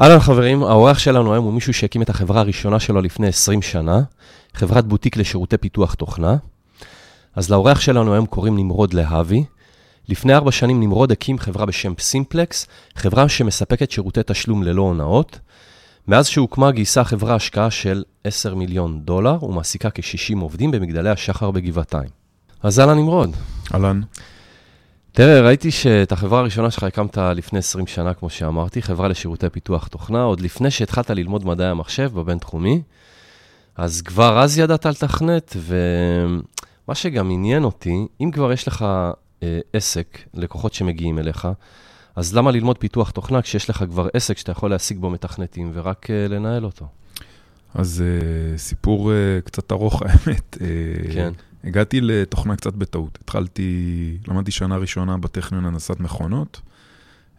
אהלן חברים, האורח שלנו היום הוא מישהו שהקים את החברה הראשונה שלו לפני 20 שנה, חברת בוטיק לשירותי פיתוח תוכנה. אז לאורח שלנו היום קוראים נמרוד להבי. לפני ארבע שנים נמרוד הקים חברה בשם סימפלקס, חברה שמספקת שירותי תשלום ללא הונאות. מאז שהוקמה גייסה החברה השקעה של 10 מיליון דולר ומעסיקה כ-60 עובדים במגדלי השחר בגבעתיים. אז אהלן נמרוד. אהלן. תראה, ראיתי שאת החברה הראשונה שלך הקמת לפני 20 שנה, כמו שאמרתי, חברה לשירותי פיתוח תוכנה, עוד לפני שהתחלת ללמוד מדעי המחשב בבינתחומי. אז כבר אז ידעת לתכנת, ומה שגם עניין אותי, אם כבר יש לך אה, עסק, לקוחות שמגיעים אליך, אז למה ללמוד פיתוח תוכנה כשיש לך כבר עסק שאתה יכול להשיג בו מתכנתים ורק אה, לנהל אותו? אז אה, סיפור אה, קצת ארוך, האמת. אה, כן. הגעתי לתוכנה קצת בטעות. התחלתי, למדתי שנה ראשונה בטכניון הנדסת מכונות,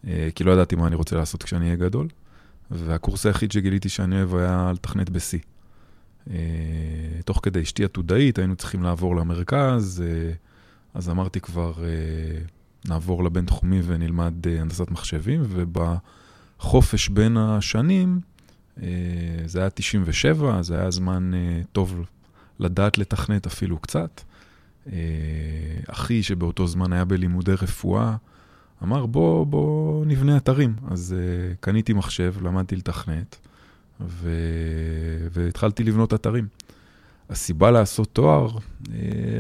אה, כי לא ידעתי מה אני רוצה לעשות כשאני אהיה גדול, והקורס היחיד שגיליתי שאני אוהב היה לתכנת ב-C. אה, תוך כדי אשתי עתודאית, היינו צריכים לעבור למרכז, אה, אז אמרתי כבר, נעבור לבינתחומי ונלמד הנדסת מחשבים, ובחופש בין השנים, זה היה 97, זה היה זמן טוב לדעת לתכנת אפילו קצת. אה, אחי, שבאותו זמן היה בלימודי רפואה, אמר, בוא, בוא נבנה אתרים. אז uh, קניתי מחשב, למדתי לתכנת, ו... והתחלתי לבנות אתרים. הסיבה לעשות תואר, uh,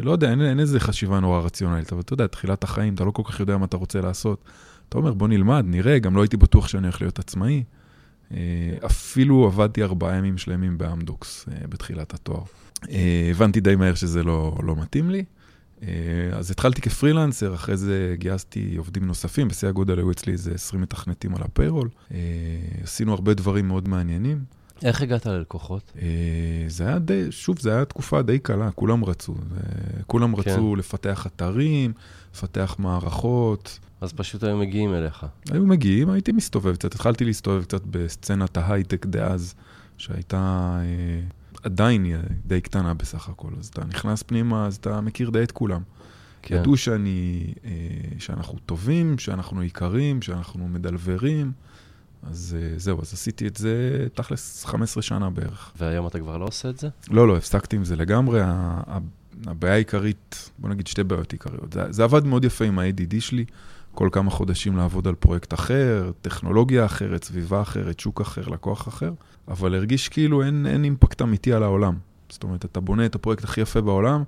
לא יודע, אין, אין איזה חשיבה נורא רציונלית, אבל אתה יודע, תחילת החיים, אתה לא כל כך יודע מה אתה רוצה לעשות. אתה אומר, בוא נלמד, נראה, גם לא הייתי בטוח שאני הולך להיות עצמאי. אפילו עבדתי ארבעה ימים שלמים באמדוקס בתחילת התואר. אה, הבנתי די מהר שזה לא, לא מתאים לי. אה, אז התחלתי כפרילנסר, אחרי זה גייסתי עובדים נוספים, בשיא הגודל היו אצלי איזה 20 מתכנתים על הפיירול. אה, עשינו הרבה דברים מאוד מעניינים. איך הגעת ללקוחות? זה היה די, שוב, זו הייתה תקופה די קלה, כולם רצו. כולם כן. רצו לפתח אתרים, לפתח מערכות. אז פשוט היו מגיעים אליך. היו מגיעים, הייתי מסתובב קצת, התחלתי להסתובב קצת בסצנת ההייטק דאז, שהייתה... עדיין היא די קטנה בסך הכל, אז אתה נכנס פנימה, אז אתה מכיר די את כולם. כן. ידעו שאני, אה, שאנחנו טובים, שאנחנו עיקרים, שאנחנו מדלברים, אז אה, זהו, אז עשיתי את זה תכלס 15 שנה בערך. והיום אתה כבר לא עושה את זה? לא, לא, הפסקתי עם זה לגמרי. הבעיה העיקרית, בוא נגיד שתי בעיות עיקריות. זה, זה עבד מאוד יפה עם ה-ADD שלי, כל כמה חודשים לעבוד על פרויקט אחר, טכנולוגיה אחרת, סביבה אחרת, שוק אחר, לקוח אחר, אבל הרגיש כאילו אין, אין אימפקט אמיתי על העולם. זאת אומרת, אתה בונה את הפרויקט הכי יפה בעולם,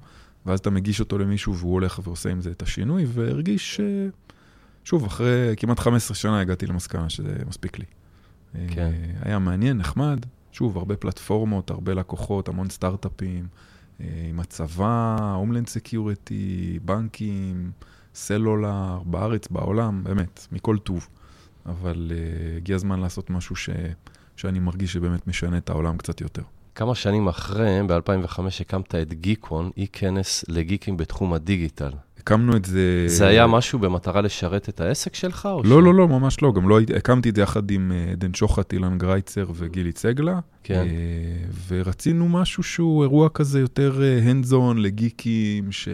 ואז אתה מגיש אותו למישהו והוא הולך ועושה עם זה את השינוי, והרגיש ש... שוב, אחרי כמעט 15 שנה הגעתי למסקנה שזה מספיק לי. כן. אה, היה מעניין, נחמד. שוב, הרבה פלטפורמות, הרבה לקוחות, המון סטארט-אפים, אה, עם הצבא, הומלנד סקיורטי, בנקים. סלולר, בארץ, בעולם, באמת, מכל טוב. אבל uh, הגיע הזמן לעשות משהו ש, שאני מרגיש שבאמת משנה את העולם קצת יותר. כמה שנים אחרי, ב-2005 הקמת את גיקון, אי-כנס לגיקים בתחום הדיגיטל. הקמנו את זה... זה היה משהו במטרה לשרת את העסק שלך? לא, ש... לא, לא, ממש לא. גם לא הקמתי את זה יחד עם אה, עדן שוחט, אילן גרייצר וגילי צגלה. כן. אה, ורצינו משהו שהוא אירוע כזה יותר הנדזון לגיקים, ש...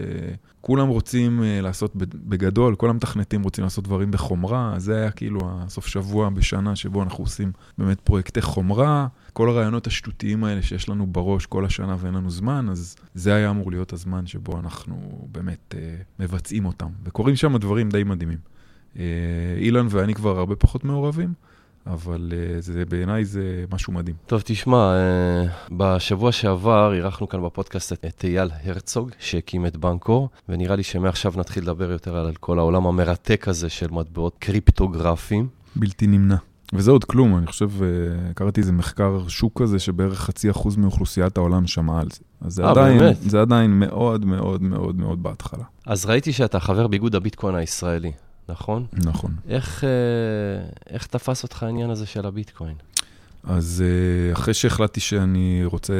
כולם רוצים uh, לעשות בגדול, כל המתכנתים רוצים לעשות דברים בחומרה, זה היה כאילו הסוף שבוע בשנה שבו אנחנו עושים באמת פרויקטי חומרה, כל הרעיונות השטותיים האלה שיש לנו בראש כל השנה ואין לנו זמן, אז זה היה אמור להיות הזמן שבו אנחנו באמת uh, מבצעים אותם. וקורים שם דברים די מדהימים. Uh, אילן ואני כבר הרבה פחות מעורבים. אבל זה, בעיניי זה משהו מדהים. טוב, תשמע, uh, בשבוע שעבר אירחנו כאן בפודקאסט את אייל הרצוג, שהקים את בנקור, ונראה לי שמעכשיו נתחיל לדבר יותר על כל העולם המרתק הזה של מטבעות קריפטוגרפיים. בלתי נמנע. וזה עוד כלום, אני חושב, uh, קראתי איזה מחקר שוק כזה שבערך חצי אחוז מאוכלוסיית העולם שמעה על זה. אז זה, אה, עדיין, באמת? זה עדיין מאוד מאוד מאוד מאוד בהתחלה. אז ראיתי שאתה חבר באיגוד הביטקוין הישראלי. נכון? נכון. איך, אה, איך תפס אותך העניין הזה של הביטקוין? אז אה, אחרי שהחלטתי שאני רוצה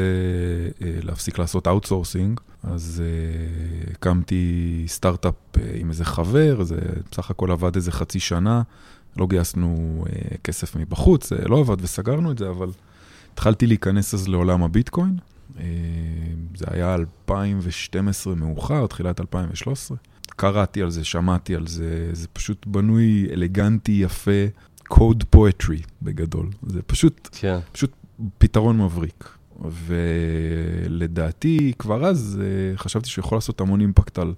אה, להפסיק לעשות outsourcing, אז הקמתי סטארט-אפ עם איזה חבר, זה בסך הכל עבד איזה חצי שנה, לא גייסנו כסף מבחוץ, זה לא עבד וסגרנו את זה, אבל התחלתי להיכנס אז לעולם הביטקוין. זה היה 2012 מאוחר, תחילת 2013. קראתי על זה, שמעתי על זה, זה פשוט בנוי, אלגנטי, יפה. code poetry בגדול. זה פשוט, כן. פשוט פתרון מבריק. ולדעתי, כבר אז אה, חשבתי שהוא יכול לעשות המון אימפקט על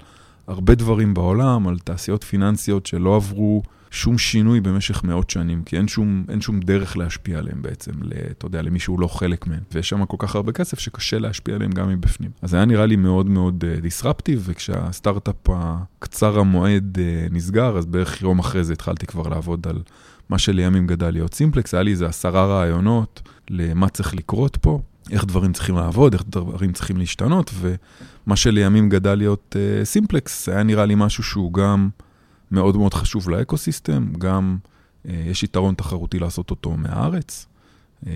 הרבה דברים בעולם, על תעשיות פיננסיות שלא עברו שום שינוי במשך מאות שנים, כי אין שום, אין שום דרך להשפיע עליהם בעצם, אתה יודע, למי שהוא לא חלק מהם. ויש שם כל כך הרבה כסף שקשה להשפיע עליהם גם מבפנים. אז היה נראה לי מאוד מאוד דיסרפטיב, uh, וכשהסטארט-אפ הקצר המועד uh, נסגר, אז בערך יום אחרי זה התחלתי כבר לעבוד על מה שלימים גדל להיות סימפלקס, היה לי איזה עשרה רעיונות למה צריך לקרות פה. איך דברים צריכים לעבוד, איך דברים צריכים להשתנות, ומה שלימים גדל להיות uh, סימפלקס, היה נראה לי משהו שהוא גם מאוד מאוד חשוב לאקוסיסטם, גם uh, יש יתרון תחרותי לעשות אותו מהארץ. Uh,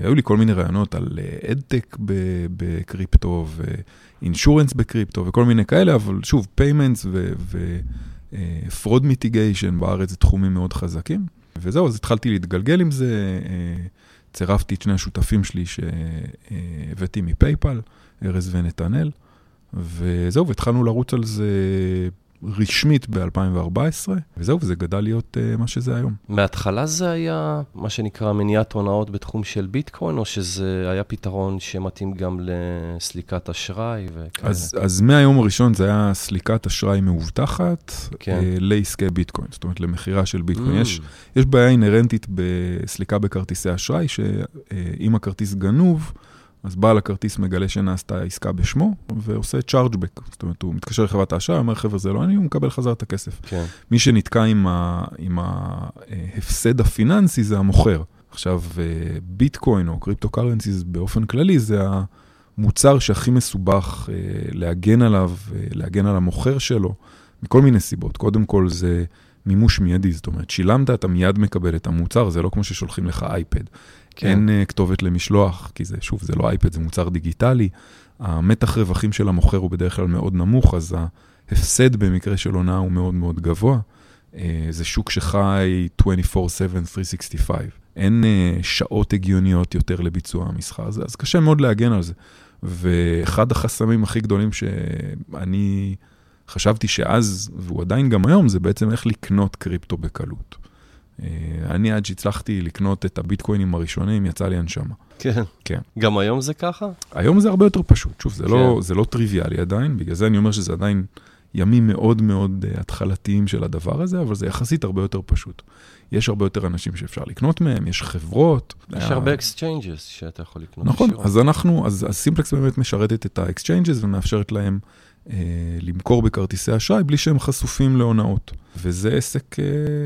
היו לי כל מיני רעיונות על adtech uh, בקריפטו ו insurance בקריפטו וכל מיני כאלה, אבל שוב, payments ו fraud mitigation בארץ זה תחומים מאוד חזקים. וזהו, אז התחלתי להתגלגל עם זה. צירפתי את שני השותפים שלי שהבאתי מ-PayPal, ארז ונתנאל, וזהו, והתחלנו לרוץ על זה רשמית ב-2014, וזהו, וזה גדל להיות uh, מה שזה היום. מההתחלה זה היה מה שנקרא מניעת הונאות בתחום של ביטקוין, או שזה היה פתרון שמתאים גם לסליקת אשראי וכאלה? אז, אז מהיום הראשון זה היה סליקת אשראי מאובטחת כן. uh, לעסקי ביטקוין, זאת אומרת למכירה של ביטקוין. Mm. יש, יש בעיה אינהרנטית בסליקה בכרטיסי אשראי, שאם הכרטיס גנוב, אז בעל הכרטיס מגלה שנעשתה עסקה בשמו, ועושה צ'ארג'בק. זאת אומרת, הוא מתקשר לחברת האשראי, אומר, חבר'ה, זה לא אני, הוא מקבל חזר את הכסף. כן. מי שנתקע עם, ה, עם ההפסד הפיננסי זה המוכר. עכשיו, אה, ביטקוין או קריפטו קרנסיס באופן כללי, זה המוצר שהכי מסובך אה, להגן עליו, אה, להגן על המוכר שלו, מכל מיני סיבות. קודם כל זה מימוש מיידי, זאת אומרת, שילמת, אתה מיד מקבל את המוצר, זה לא כמו ששולחים לך אייפד. כן. אין uh, כתובת למשלוח, כי זה, שוב, זה לא אייפד, זה מוצר דיגיטלי. המתח רווחים של המוכר הוא בדרך כלל מאוד נמוך, אז ההפסד במקרה של הונאה הוא מאוד מאוד גבוה. Uh, זה שוק שחי 24/7, 365. אין uh, שעות הגיוניות יותר לביצוע המסחר הזה, אז קשה מאוד להגן על זה. ואחד החסמים הכי גדולים שאני חשבתי שאז, והוא עדיין גם היום, זה בעצם איך לקנות קריפטו בקלות. אה, אני עד שהצלחתי לקנות את הביטקוינים הראשונים, יצאה לי הנשמה. כן. כן. גם היום זה ככה? היום זה הרבה יותר פשוט. שוב, זה, לא, כן. לא, זה לא טריוויאלי עדיין, בגלל זה אני אומר שזה עדיין ימים מאוד מאוד uh, התחלתיים של הדבר הזה, אבל זה יחסית הרבה יותר פשוט. יש הרבה יותר אנשים שאפשר לקנות מהם, יש חברות. יש היה... הרבה exchanges שאתה יכול לקנות. נכון, אז אנחנו, אז, אז Simplex באמת משרתת את ה exchanges ומאפשרת להם אה, למכור בכרטיסי אשראי בלי שהם חשופים להונאות. וזה עסק אה,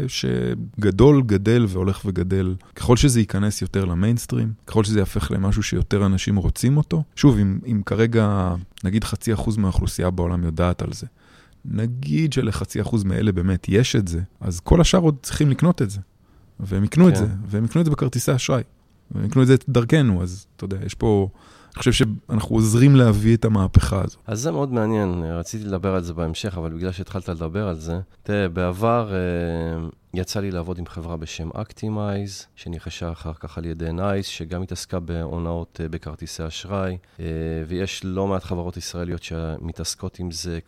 שגדול, גדל והולך וגדל. ככל שזה ייכנס יותר למיינסטרים, ככל שזה יהפך למשהו שיותר אנשים רוצים אותו. שוב, אם, אם כרגע נגיד חצי אחוז מהאוכלוסייה בעולם יודעת על זה, נגיד שלחצי אחוז מאלה באמת יש את זה, אז כל השאר עוד צריכים לקנות את זה. והם יקנו כן. את זה, והם יקנו את זה בכרטיסי אשראי. והם יקנו את זה דרכנו, אז אתה יודע, יש פה... אני חושב שאנחנו עוזרים להביא את המהפכה הזו. אז זה מאוד מעניין, רציתי לדבר על זה בהמשך, אבל בגלל שהתחלת לדבר על זה, תראה, בעבר אה, יצא לי לעבוד עם חברה בשם Actimize, שנרכשה אחר כך על ידי נייס, שגם התעסקה בהונאות אה, בכרטיסי אשראי, אה, ויש לא מעט חברות ישראליות שמתעסקות עם זה.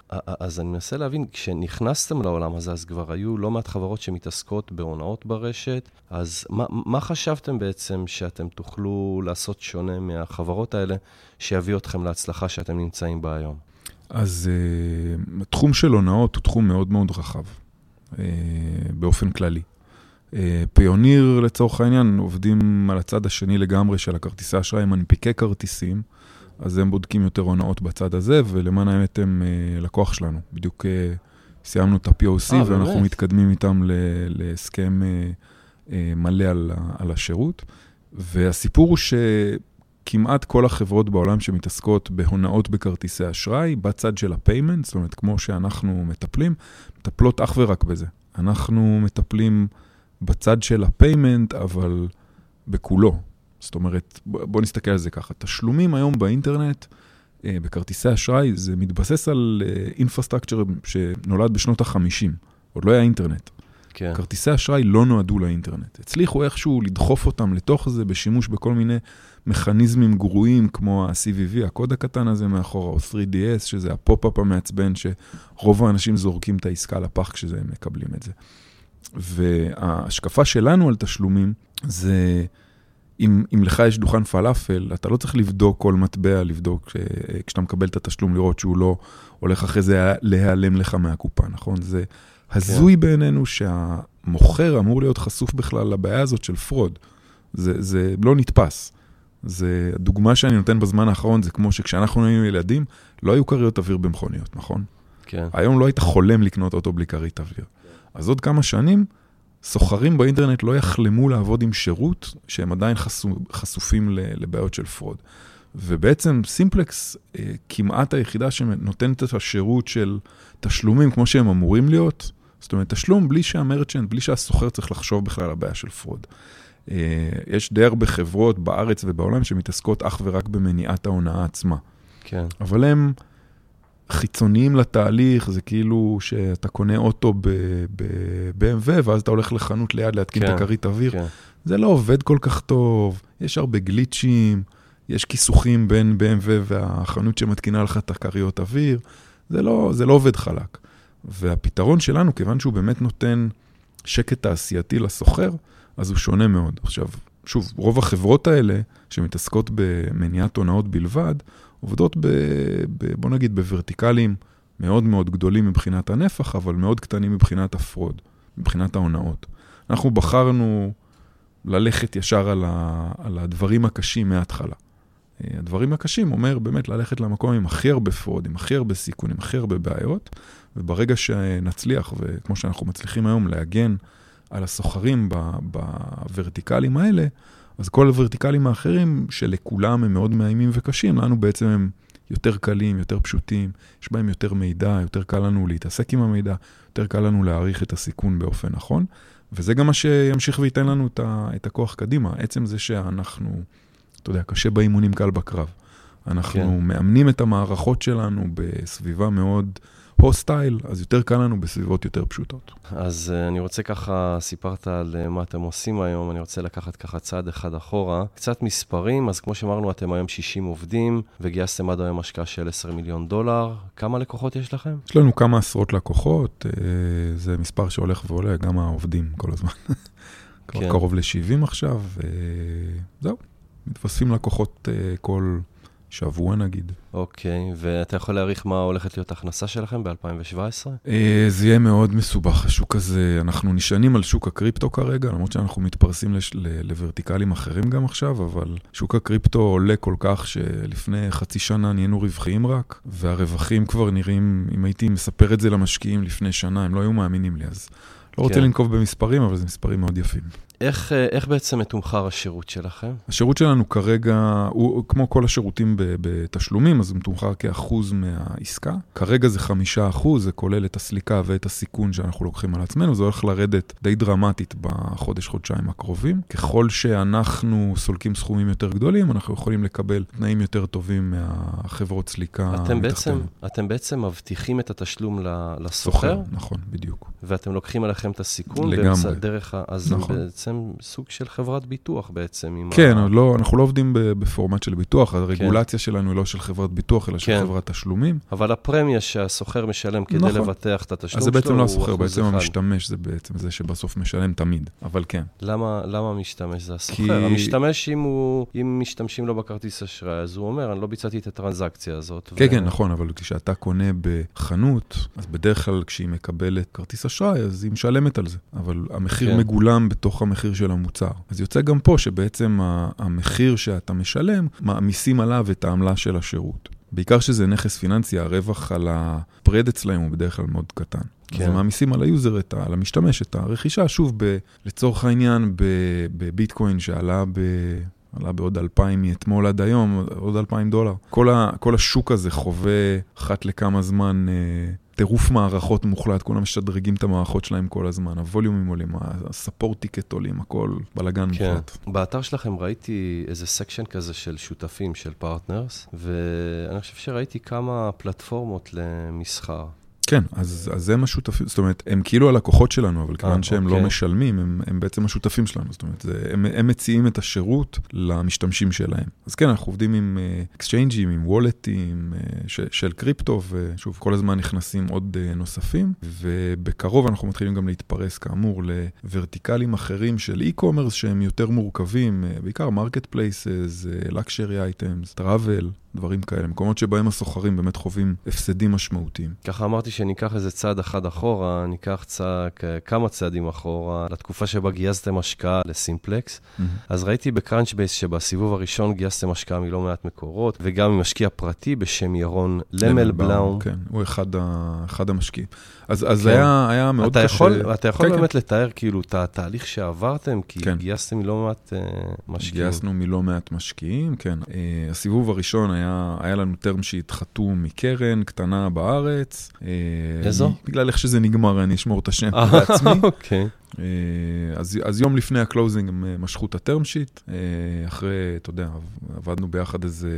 אז אני מנסה להבין, כשנכנסתם לעולם הזה, אז כבר היו לא מעט חברות שמתעסקות בהונאות ברשת, אז מה, מה חשבתם בעצם שאתם תוכלו לעשות שונה מהחברות האלה, שיביא אתכם להצלחה שאתם נמצאים בה היום? אז uh, תחום של הונאות הוא תחום מאוד מאוד רחב. אה, באופן כללי. אה, פיוניר, לצורך העניין, עובדים על הצד השני לגמרי של הכרטיסי אשראי, מנפיקי כרטיסים, אז הם בודקים יותר הונאות בצד הזה, ולמען האמת הם אה, לקוח שלנו. בדיוק סיימנו את ה-POC, 아, ואנחנו באמת? מתקדמים איתם להסכם מלא על, על השירות. והסיפור הוא שכמעט כל החברות בעולם שמתעסקות בהונאות בכרטיסי אשראי, בצד של ה-payment, זאת אומרת, כמו שאנחנו מטפלים, מטפלות אך ורק בזה. אנחנו מטפלים בצד של ה payment, אבל בכולו. זאת אומרת, בוא נסתכל על זה ככה. תשלומים היום באינטרנט, אה, בכרטיסי אשראי, זה מתבסס על infrastructure אה, שנולד בשנות ה-50. עוד לא היה אינטרנט. כן. כרטיסי אשראי לא נועדו לאינטרנט. הצליחו איכשהו לדחוף אותם לתוך זה בשימוש בכל מיני מכניזמים גרועים, כמו ה-CVV, הקוד הקטן הזה מאחורה, או 3DS, שזה הפופ-אפ המעצבן, שרוב האנשים זורקים את העסקה לפח כשהם מקבלים את זה. וההשקפה שלנו על תשלומים זה, אם, אם לך יש דוכן פלאפל, אתה לא צריך לבדוק כל מטבע, לבדוק כשאתה מקבל את התשלום, לראות שהוא לא הולך אחרי זה להיעלם לך מהקופה, נכון? זה הזוי כן. בעינינו שהמוכר אמור להיות חשוף בכלל לבעיה הזאת של fraud. זה, זה לא נתפס. זה, הדוגמה שאני נותן בזמן האחרון זה כמו שכשאנחנו היינו ילדים, לא היו כריות אוויר במכוניות, נכון? כן. היום לא היית חולם לקנות אוטו בלי כרית אוויר. אז עוד כמה שנים, סוחרים באינטרנט לא יחלמו לעבוד עם שירות שהם עדיין חשופ, חשופים לבעיות של fraud. ובעצם Simplex אה, כמעט היחידה שנותנת את השירות של תשלומים כמו שהם אמורים להיות. זאת אומרת, תשלום בלי שה merchant, בלי שהסוחר צריך לחשוב בכלל על הבעיה של fraud. אה, יש די הרבה חברות בארץ ובעולם שמתעסקות אך ורק במניעת ההונאה עצמה. כן. אבל הם חיצוניים לתהליך, זה כאילו שאתה קונה אוטו ב-BMW, ואז אתה הולך לחנות ליד להתקין כן, את הכרית אוויר. כן. זה לא עובד כל כך טוב, יש הרבה גליצ'ים, יש כיסוכים בין BMW והחנות שמתקינה לך את הכריות אוויר, זה לא, זה לא עובד חלק. והפתרון שלנו, כיוון שהוא באמת נותן שקט תעשייתי לסוחר, אז הוא שונה מאוד. עכשיו, שוב, רוב החברות האלה שמתעסקות במניעת הונאות בלבד, עובדות, ב, ב, בוא נגיד, בוורטיקלים מאוד מאוד גדולים מבחינת הנפח, אבל מאוד קטנים מבחינת הפרוד, מבחינת ההונאות. אנחנו בחרנו ללכת ישר על, ה, על הדברים הקשים מההתחלה. אה, הדברים הקשים אומר באמת ללכת למקום עם הכי הרבה fraud, עם הכי הרבה סיכון, עם הכי הרבה בעיות, וברגע שנצליח, וכמו שאנחנו מצליחים היום להגן על הסוחרים ב verticals האלה, אז כל ה verticals האחרים, שלכולם הם מאוד מאיימים וקשים, לנו בעצם הם יותר קלים, יותר פשוטים, יש בהם יותר מידע, יותר קל לנו להתעסק עם המידע, יותר קל לנו להעריך את הסיכון באופן נכון, וזה גם מה שימשיך וייתן לנו את הכוח קדימה. עצם זה שאנחנו, אתה יודע, קשה באימונים, קל בקרב. אנחנו כן. מאמנים את המערכות שלנו בסביבה מאוד... הוסטייל, אז יותר קל לנו בסביבות יותר פשוטות. אז uh, אני רוצה ככה, סיפרת על uh, מה אתם עושים היום, אני רוצה לקחת ככה צעד אחד אחורה. קצת מספרים, אז כמו שאמרנו, אתם היום 60 עובדים, וגייסתם עד היום השקעה של 10 מיליון דולר. כמה לקוחות יש לכם? יש לנו כמה עשרות לקוחות, uh, זה מספר שהולך ועולה, גם העובדים כל הזמן. כן. קרוב ל-70 עכשיו, וזהו, מתווספים לקוחות כל... שבוע נגיד. אוקיי, ואתה יכול להעריך מה הולכת להיות ההכנסה שלכם ב-2017? אה, זה יהיה מאוד מסובך, השוק הזה. אנחנו נשענים על שוק הקריפטו כרגע, למרות שאנחנו מתפרסים לש... לוורטיקלים אחרים גם עכשיו, אבל שוק הקריפטו עולה כל כך שלפני חצי שנה נהיינו רווחיים רק, והרווחים כבר נראים, אם הייתי מספר את זה למשקיעים לפני שנה, הם לא היו מאמינים לי, אז לא רוצה כן. לנקוב במספרים, אבל זה מספרים מאוד יפים. איך, אה, איך בעצם מתומחר השירות שלכם? השירות שלנו כרגע, הוא כמו כל השירותים בתשלומים, אז הוא מתומחר כאחוז מהעסקה. כרגע זה חמישה אחוז, זה כולל את הסליקה ואת הסיכון שאנחנו לוקחים על עצמנו, זה הולך לרדת די דרמטית בחודש-חודשיים הקרובים. ככל שאנחנו סולקים סכומים יותר גדולים, אנחנו יכולים לקבל תנאים יותר טובים מהחברות סליקה אתם בעצם, אתם בעצם מבטיחים את התשלום לסוחר? נכון, בדיוק. ואתם לוקחים עליכם את הסיכון? לגמרי. דרך ה... אז נכון. בעצם סוג של חברת ביטוח בעצם. כן, ה... לא, אנחנו לא עובדים בפורמט של ביטוח, כן. הרגולציה כן. שלנו היא לא של חברת ביטוח, אלא כן. של חברת תשלומים. אבל הפרמיה שהסוחר משלם כדי נכון. לבטח את התשלום שלו, אז זה בעצם לא הסוחר, בעצם המשתמש זה בעצם זה שבסוף משלם תמיד, אבל כן. למה, למה המשתמש זה הסוחר? כי... המשתמש, אם, הוא, אם משתמשים לו בכרטיס אשראי, אז הוא אומר, אני לא ביצעתי את הטרנזקציה הזאת. כן, ו... כן, נכון, אבל כשאתה קונה בחנות, אז בדרך כלל כשהיא מקבלת כרטיס אשראי, אז היא משלמת על זה. אבל המחיר כן. מגולם בתוך המחיר של המוצר. אז יוצא גם פה שבעצם המחיר שאתה משלם, מעמיסים עליו את העמלה של השירות. בעיקר שזה נכס פיננסי, הרווח על ה spread אצלם הוא בדרך כלל מאוד קטן. כן. אז מעמיסים על ה user, את ה, על המשתמש, את הרכישה, שוב, ב, לצורך העניין, בביטקוין שעלה ב... עלה בעוד אלפיים מאתמול עד היום, עוד אלפיים דולר. כל, ה, כל השוק הזה חווה אחת לכמה זמן אה, טירוף מערכות מוחלט, כולם משדרגים את המערכות שלהם כל הזמן, ה volumes עולים, ה support tickets עולים, הכל בלאגן כן. מוחלט. באתר שלכם ראיתי איזה section כזה של שותפים, של partners, ואני חושב שראיתי כמה פלטפורמות למסחר. כן, אז, אז הם השותפים, זאת אומרת, הם כאילו הלקוחות שלנו, אבל כיוון שהם אוקיי. לא משלמים, הם, הם בעצם השותפים שלנו. זאת אומרת, זה, הם, הם מציעים את השירות למשתמשים שלהם. אז כן, אנחנו עובדים עם exchange ים, עם wallet ים ש, של קריפטו, ושוב, כל הזמן נכנסים עוד uh, נוספים, ובקרוב אנחנו מתחילים גם להתפרס, כאמור, לו vertical ים אחרים של e-commerce שהם יותר מורכבים, uh, בעיקר marketplaces, luxury items, travel. דברים כאלה, מקומות שבהם הסוחרים באמת חווים הפסדים משמעותיים. ככה אמרתי שניקח איזה צעד אחד אחורה, ניקח צע... כמה צעדים אחורה, לתקופה שבה גייסתם השקעה לסימפלקס. Mm-hmm. אז ראיתי ב Crunchbase שבסיבוב הראשון גייסתם השקעה מלא מעט מקורות, וגם ממשקיע פרטי בשם ירון למלבלאום. כן, הוא אחד, ה... אחד המשקיעים. אז, אז כן. היה, היה מאוד אתה קשה. יכול, אתה יכול כן, באמת כן. לתאר כאילו את התהליך שעברתם? כי כן. גייסתם מלא מעט uh, משקיעים. גייסנו מלא מעט משקיעים, כן. Uh, הסיבוב הראשון היה, היה לנו term sheet חתום מקרן קטנה בארץ. Uh, איזו? בגלל איך שזה נגמר, אני אשמור את השם בעצמי. אוקיי. אז, אז יום לפני ה closing הם משכו את ה term sheet, אחרי, אתה יודע, עבדנו ביחד איזה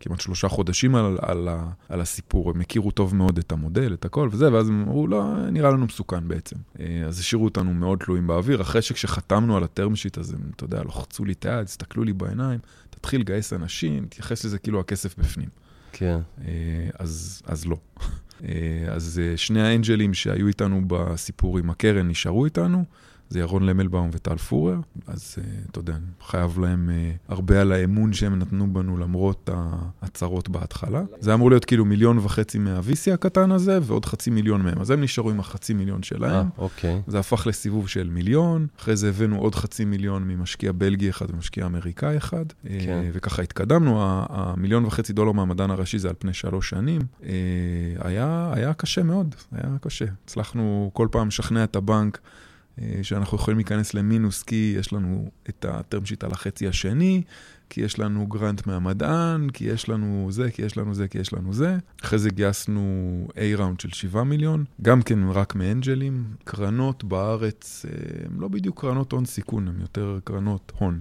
כמעט שלושה חודשים על, על, על הסיפור, הם הכירו טוב מאוד את המודל, את הכל וזה, ואז הם אמרו, לא, נראה לנו מסוכן בעצם. אז השאירו אותנו מאוד תלויים באוויר, אחרי שכשחתמנו על ה term sheet, אז הם, אתה יודע, לוחצו לי את היד, הסתכלו לי בעיניים, תתחיל לגייס אנשים, תתייחס לזה כאילו הכסף בפנים. כן. אז, אז לא. אז שני האנג'לים שהיו איתנו בסיפור עם הקרן נשארו איתנו. זה ירון למלבאום וטל פורר, אז אתה יודע, אני חייב להם הרבה על האמון שהם נתנו בנו למרות ההצהרות בהתחלה. זה אמור להיות כאילו מיליון וחצי מה-VC הקטן הזה, ועוד חצי מיליון מהם. אז הם נשארו עם החצי מיליון שלהם. אה, אוקיי. זה הפך לסיבוב של מיליון, אחרי זה הבאנו עוד חצי מיליון ממשקיע בלגי אחד ומשקיע אמריקאי אחד, כן. וככה התקדמנו. המיליון וחצי דולר מהמדען הראשי זה על פני שלוש שנים. היה, היה קשה מאוד, היה קשה. הצלחנו כל פעם לשכנע את הבנק. שאנחנו יכולים להיכנס למינוס כי יש לנו את הטרם שיט על החצי השני, כי יש לנו גרנט מהמדען, כי יש לנו זה, כי יש לנו זה, כי יש לנו זה. אחרי זה גייסנו A-ראונד של 7 מיליון, גם כן רק מאנג'לים. קרנות בארץ, הן לא בדיוק קרנות הון סיכון, הן יותר קרנות הון.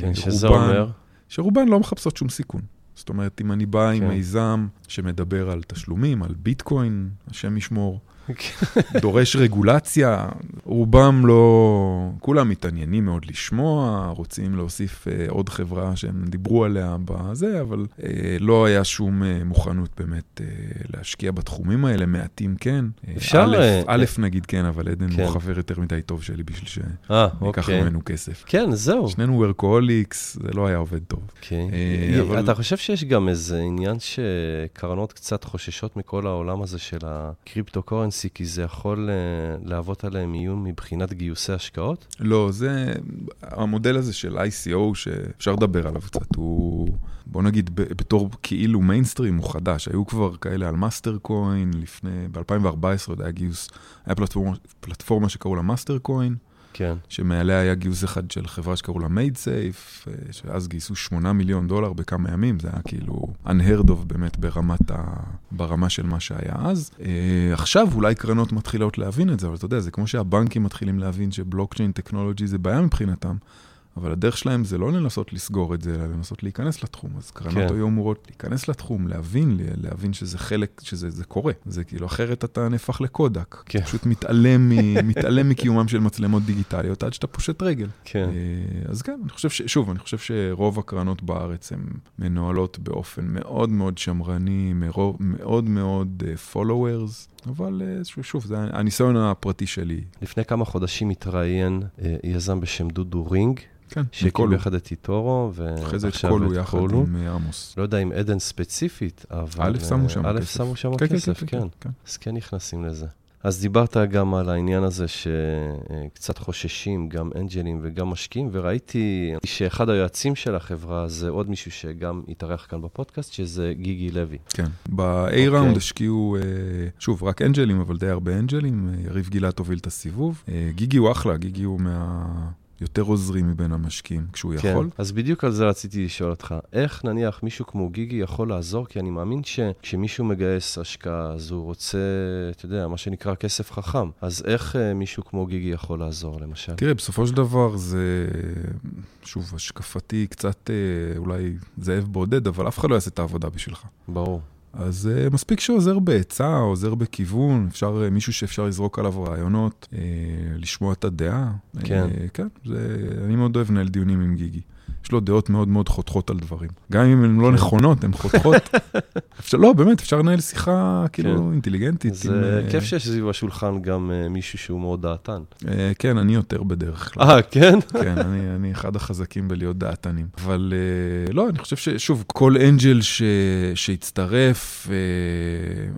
כן, שזה אומר? שרובן לא מחפשות שום סיכון. זאת אומרת, אם אני בא כן. עם מיזם שמדבר על תשלומים, על ביטקוין, השם ישמור, דורש רגולציה, רובם לא, כולם מתעניינים מאוד לשמוע, רוצים להוסיף אה, עוד חברה שהם דיברו עליה בזה, אבל אה, לא היה שום אה, מוכנות באמת אה, להשקיע בתחומים האלה, מעטים כן. אפשר... א', אה, א', נגיד כן, אבל עדן כן. הוא חבר יותר מדי טוב שלי בשביל שניקח אוקיי. ממנו כסף. כן, זהו. שנינו workaholics, זה לא היה עובד טוב. אוקיי. אה, אבל... אתה חושב שיש גם איזה עניין שקרנות קצת חוששות מכל העולם הזה של ה crypto-curren? currency, כי זה יכול uh, להוות עליהם איום מבחינת גיוסי השקעות? לא, זה המודל הזה של ICO, שאפשר לדבר עליו קצת, הוא, בוא נגיד, בתור כאילו מיינסטרים, הוא חדש. היו כבר כאלה על Mastercoin, לפני, ב-2014 עוד היה גיוס, היה פלטפורמה, פלטפורמה שקראו לה Mastercoin. כן. שמעליה היה גיוס אחד של חברה שקראו לה MaidSafe, שאז גייסו 8 מיליון דולר בכמה ימים, זה היה כאילו unheard of באמת ברמת ה... ברמה של מה שהיה אז. עכשיו אולי קרנות מתחילות להבין את זה, אבל אתה יודע, זה כמו שהבנקים מתחילים להבין שבלוקצ'יין טכנולוגי זה בעיה מבחינתם. אבל הדרך שלהם זה לא לנסות לסגור את זה, אלא לנסות להיכנס לתחום. אז קרנות כן. היו אמורות להיכנס לתחום, להבין, להבין שזה חלק, שזה זה קורה. זה כאילו, אחרת אתה נהפך ל Kodak. כן. פשוט מתעלם, מתעלם מקיומם של מצלמות דיגיטליות עד שאתה פושט רגל. כן. אז כן, אני חושב ש... שוב, אני חושב שרוב הקרנות בארץ הן מנוהלות באופן מאוד מאוד שמרני, מרוב, מאוד מאוד uh, followers. אבל שוב, זה הניסיון הפרטי שלי. לפני כמה חודשים התראיין יזם בשם דודו רינג, כן, שהקים ביחד את איטורו, אחרי זה את קולו יחד עם עמוס. לא יודע אם עדן ספציפית, אבל... א' שמו שם כסף. א' שמו שם כסף, כן. אז כן נכנסים לזה. אז דיברת גם על העניין הזה שקצת חוששים, גם אנג'לים וגם משקיעים, וראיתי שאחד היועצים של החברה זה עוד מישהו שגם התארח כאן בפודקאסט, שזה גיגי לוי. כן, ב-A-Round okay. השקיעו, שוב, רק אנג'לים, אבל די הרבה אנג'לים, יריב גילת הוביל את הסיבוב. גיגי הוא אחלה, גיגי הוא מה... יותר עוזרים מבין המשקיעים כשהוא כן, יכול. אז בדיוק על זה רציתי לשאול אותך. איך נניח מישהו כמו גיגי יכול לעזור? כי אני מאמין שכשמישהו מגייס השקעה, אז הוא רוצה, אתה יודע, מה שנקרא כסף חכם. אז איך uh, מישהו כמו גיגי יכול לעזור, למשל? תראה, בסופו של דבר זה, שוב, השקפתי קצת uh, אולי זאב בודד, אבל אף אחד לא יעשה את העבודה בשבילך. ברור. אז uh, מספיק שעוזר בעצה, עוזר בכיוון, אפשר, uh, מישהו שאפשר לזרוק עליו רעיונות, uh, לשמוע את הדעה. כן. Uh, כן, זה, אני מאוד אוהב לנהל דיונים עם גיגי. יש לו דעות מאוד מאוד חותכות על דברים. גם אם הן לא כן. נכונות, הן חותכות. אפשר, לא, באמת, אפשר לנהל שיחה כאילו כן. אינטליגנטית. זה עם, אה, כיף שיש סביב השולחן גם אה, מישהו שהוא מאוד דעתן. אה, כן, אני יותר בדרך כלל. אה, כן? כן, אני, אני אחד החזקים בלהיות דעתנים. אבל לא, אני חושב ששוב, כל אנג'ל ש, שהצטרף,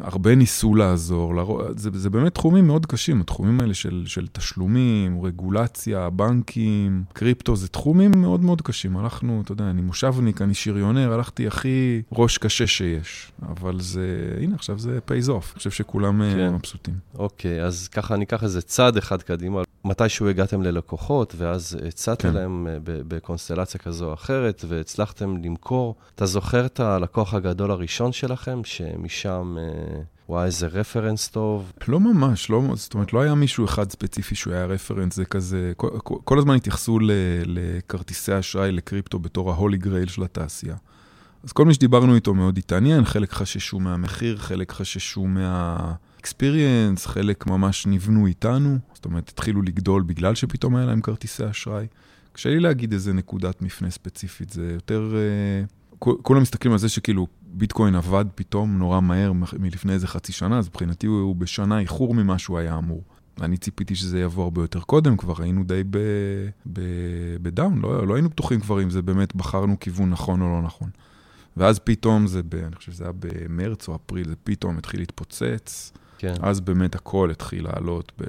הרבה ניסו לעזור. זה, זה באמת תחומים מאוד קשים, התחומים האלה של, של תשלומים, רגולציה, בנקים, קריפטו, זה תחומים מאוד מאוד קשים. הלכנו, אתה יודע, אני מושבניק, אני שריונר, הלכתי הכי ראש קשה שיש. אבל זה, הנה, עכשיו זה pays off. אני חושב שכולם אה, כן. מבסוטים. אוקיי, אז ככה אני אקח איזה צעד אחד קדימה. מתישהו הגעתם ללקוחות, ואז הצעתם כן. להם אה, בקונסטלציה כזו או אחרת, והצלחתם למכור. אתה זוכר את הלקוח הגדול הראשון שלכם, שמשם, אה, וואי, איזה רפרנס טוב? לא ממש, לא, זאת אומרת, לא היה מישהו אחד ספציפי שהוא היה רפרנס, זה כזה, כל, כל, הזמן התייחסו ל, לכרטיסי אשראי, לקריפטו, בתור ההולי גרייל של התעשייה. אז כל מי שדיברנו איתו מאוד התעניין, חלק חששו מהמחיר, חלק חששו מה-experience, חלק ממש נבנו איתנו, זאת אומרת, התחילו לגדול בגלל שפתאום היה להם כרטיסי אשראי. קשה לי להגיד איזה נקודת מפנה ספציפית, זה יותר... אה, כולם מסתכלים על זה שכאילו ביטקוין עבד פתאום נורא מהר מלפני איזה חצי שנה, אז מבחינתי הוא, הוא בשנה איחור ממה שהוא היה אמור. אני ציפיתי שזה יבוא הרבה יותר קודם, כבר היינו די ב, ב, בדאון, לא, לא היינו בטוחים כבר אם זה באמת בחרנו כיוון נכון או לא נכון. ואז פתאום זה, ב, אני חושב שזה היה במרץ או אפריל, זה פתאום התחיל להתפוצץ, כן. אז באמת הכל התחיל לעלות ב...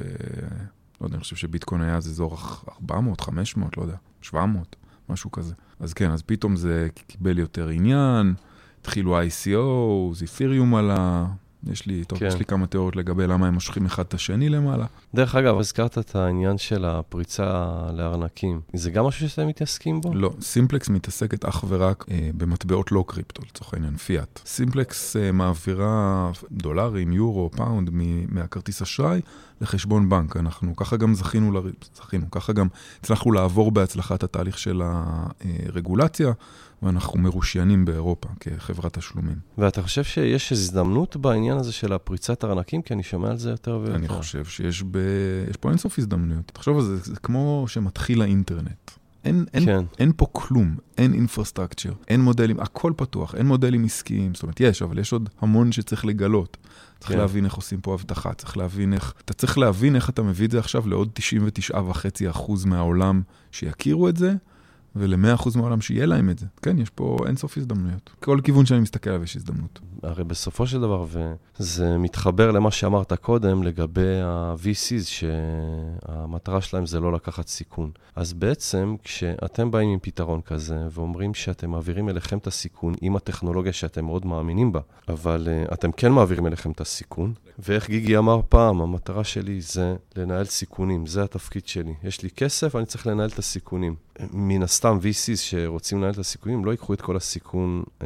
לא יודע, אני חושב שביטקוין היה אז אזור 400, 500, לא יודע, 700, משהו כזה. אז כן, אז פתאום זה קיבל יותר עניין, התחילו ICO, Ethereum עלה, יש לי, טוב, כן. יש לי כמה תיאוריות לגבי למה הם מושכים אחד את השני למעלה. דרך אגב, הזכרת את העניין של הפריצה לארנקים. זה גם משהו שאתם מתעסקים בו? לא, סימפלקס מתעסקת אך ורק אה, במטבעות לא קריפטו, לצורך העניין, פיאט. סימפלקס אה, מעבירה דולרים, יורו, פאונד מ- מהכרטיס אשראי לחשבון בנק. אנחנו ככה גם זכינו, לר... זכינו, ככה גם הצלחנו לעבור בהצלחה את התהליך של הרגולציה, ואנחנו מרושיינים באירופה כחברת תשלומים. ואתה חושב שיש הזדמנות בעניין הזה של הפריצת ארנקים? כי אני שומע על זה יותר ויותר. אני חושב שיש ב... יש פה אינסוף הזדמנויות. תחשוב על זה, זה כמו שמתחיל האינטרנט. אין, אין, כן. אין פה כלום, אין אינפרסטרקצ'ר, אין מודלים, הכל פתוח, אין מודלים עסקיים, זאת אומרת, יש, אבל יש עוד המון שצריך לגלות. צריך כן. להבין איך עושים פה אבטחה, צריך להבין איך, אתה צריך להבין איך אתה מביא את זה עכשיו לעוד 99.5% מהעולם שיכירו את זה, ול-100% מהעולם שיהיה להם את זה. כן, יש פה אינסוף הזדמנויות. כל כיוון שאני מסתכל עליו יש הזדמנות. הרי בסופו של דבר, וזה מתחבר למה שאמרת קודם לגבי ה-VCs, שהמטרה שלהם זה לא לקחת סיכון. אז בעצם, כשאתם באים עם פתרון כזה, ואומרים שאתם מעבירים אליכם את הסיכון עם הטכנולוגיה שאתם מאוד מאמינים בה, אבל uh, אתם כן מעבירים אליכם את הסיכון, ואיך גיגי אמר פעם, המטרה שלי זה לנהל סיכונים, זה התפקיד שלי. יש לי כסף, אני צריך לנהל את הסיכונים. מן הסתם, VCs שרוצים לנהל את הסיכונים, לא ייקחו את כל הסיכון uh,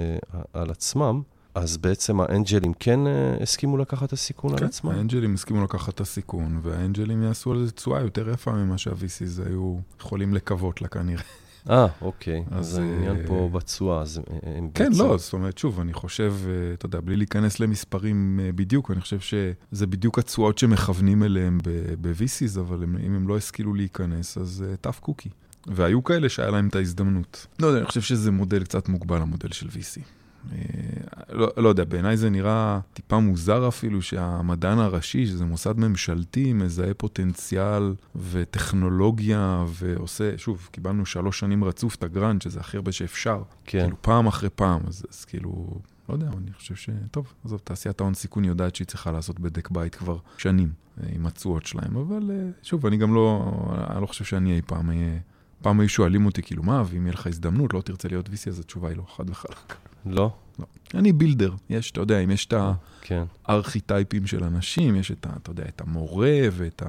על עצמם. אז בעצם האנג'לים כן uh, הסכימו לקחת את הסיכון כן, על עצמם? האנג'לים הסכימו לקחת את הסיכון, והאנג'לים יעשו על זה תשואה יותר יפה ממה שה-VCs היו יכולים לקוות לה כנראה. אה, אוקיי. אז, אז העניין אה, פה בתשואה, אז אה, הם כן, בעצם- לא, זאת אומרת, שוב, אני חושב, אה, אתה יודע, בלי להיכנס למספרים אה, בדיוק, אני חושב שזה בדיוק התשואות שמכוונים אליהם ב-VCs, אבל הם, אם הם לא השכילו להיכנס, אז טאף קוקי. והיו כאלה שהיה להם את ההזדמנות. לא יודע, אני חושב שזה מודל קצת מוגבל, המודל של VC. אה, לא, לא יודע, בעיניי זה נראה טיפה מוזר אפילו שהמדען הראשי, שזה מוסד ממשלתי, מזהה פוטנציאל וטכנולוגיה ועושה, שוב, קיבלנו שלוש שנים רצוף את הגרנד, שזה הכי הרבה שאפשר. כן. כאילו פעם אחרי פעם, אז, אז כאילו, לא יודע, אני חושב ש... טוב, עזוב, תעשיית ההון סיכון יודעת שהיא צריכה לעשות בדק בית כבר שנים אה, עם התשואות שלהם, אבל אה, שוב, אני גם לא, אני לא חושב שאני אי פעם אהיה... פעם היו שואלים אותי, כאילו, מה, ואם יהיה לך הזדמנות, לא תרצה להיות VC, אז התשובה היא לא, חד וחלק. לא? לא. אני בילדר, יש, אתה יודע, אם יש את כן. הארכיטייפים של אנשים, יש את, ה, אתה יודע, את המורה ואת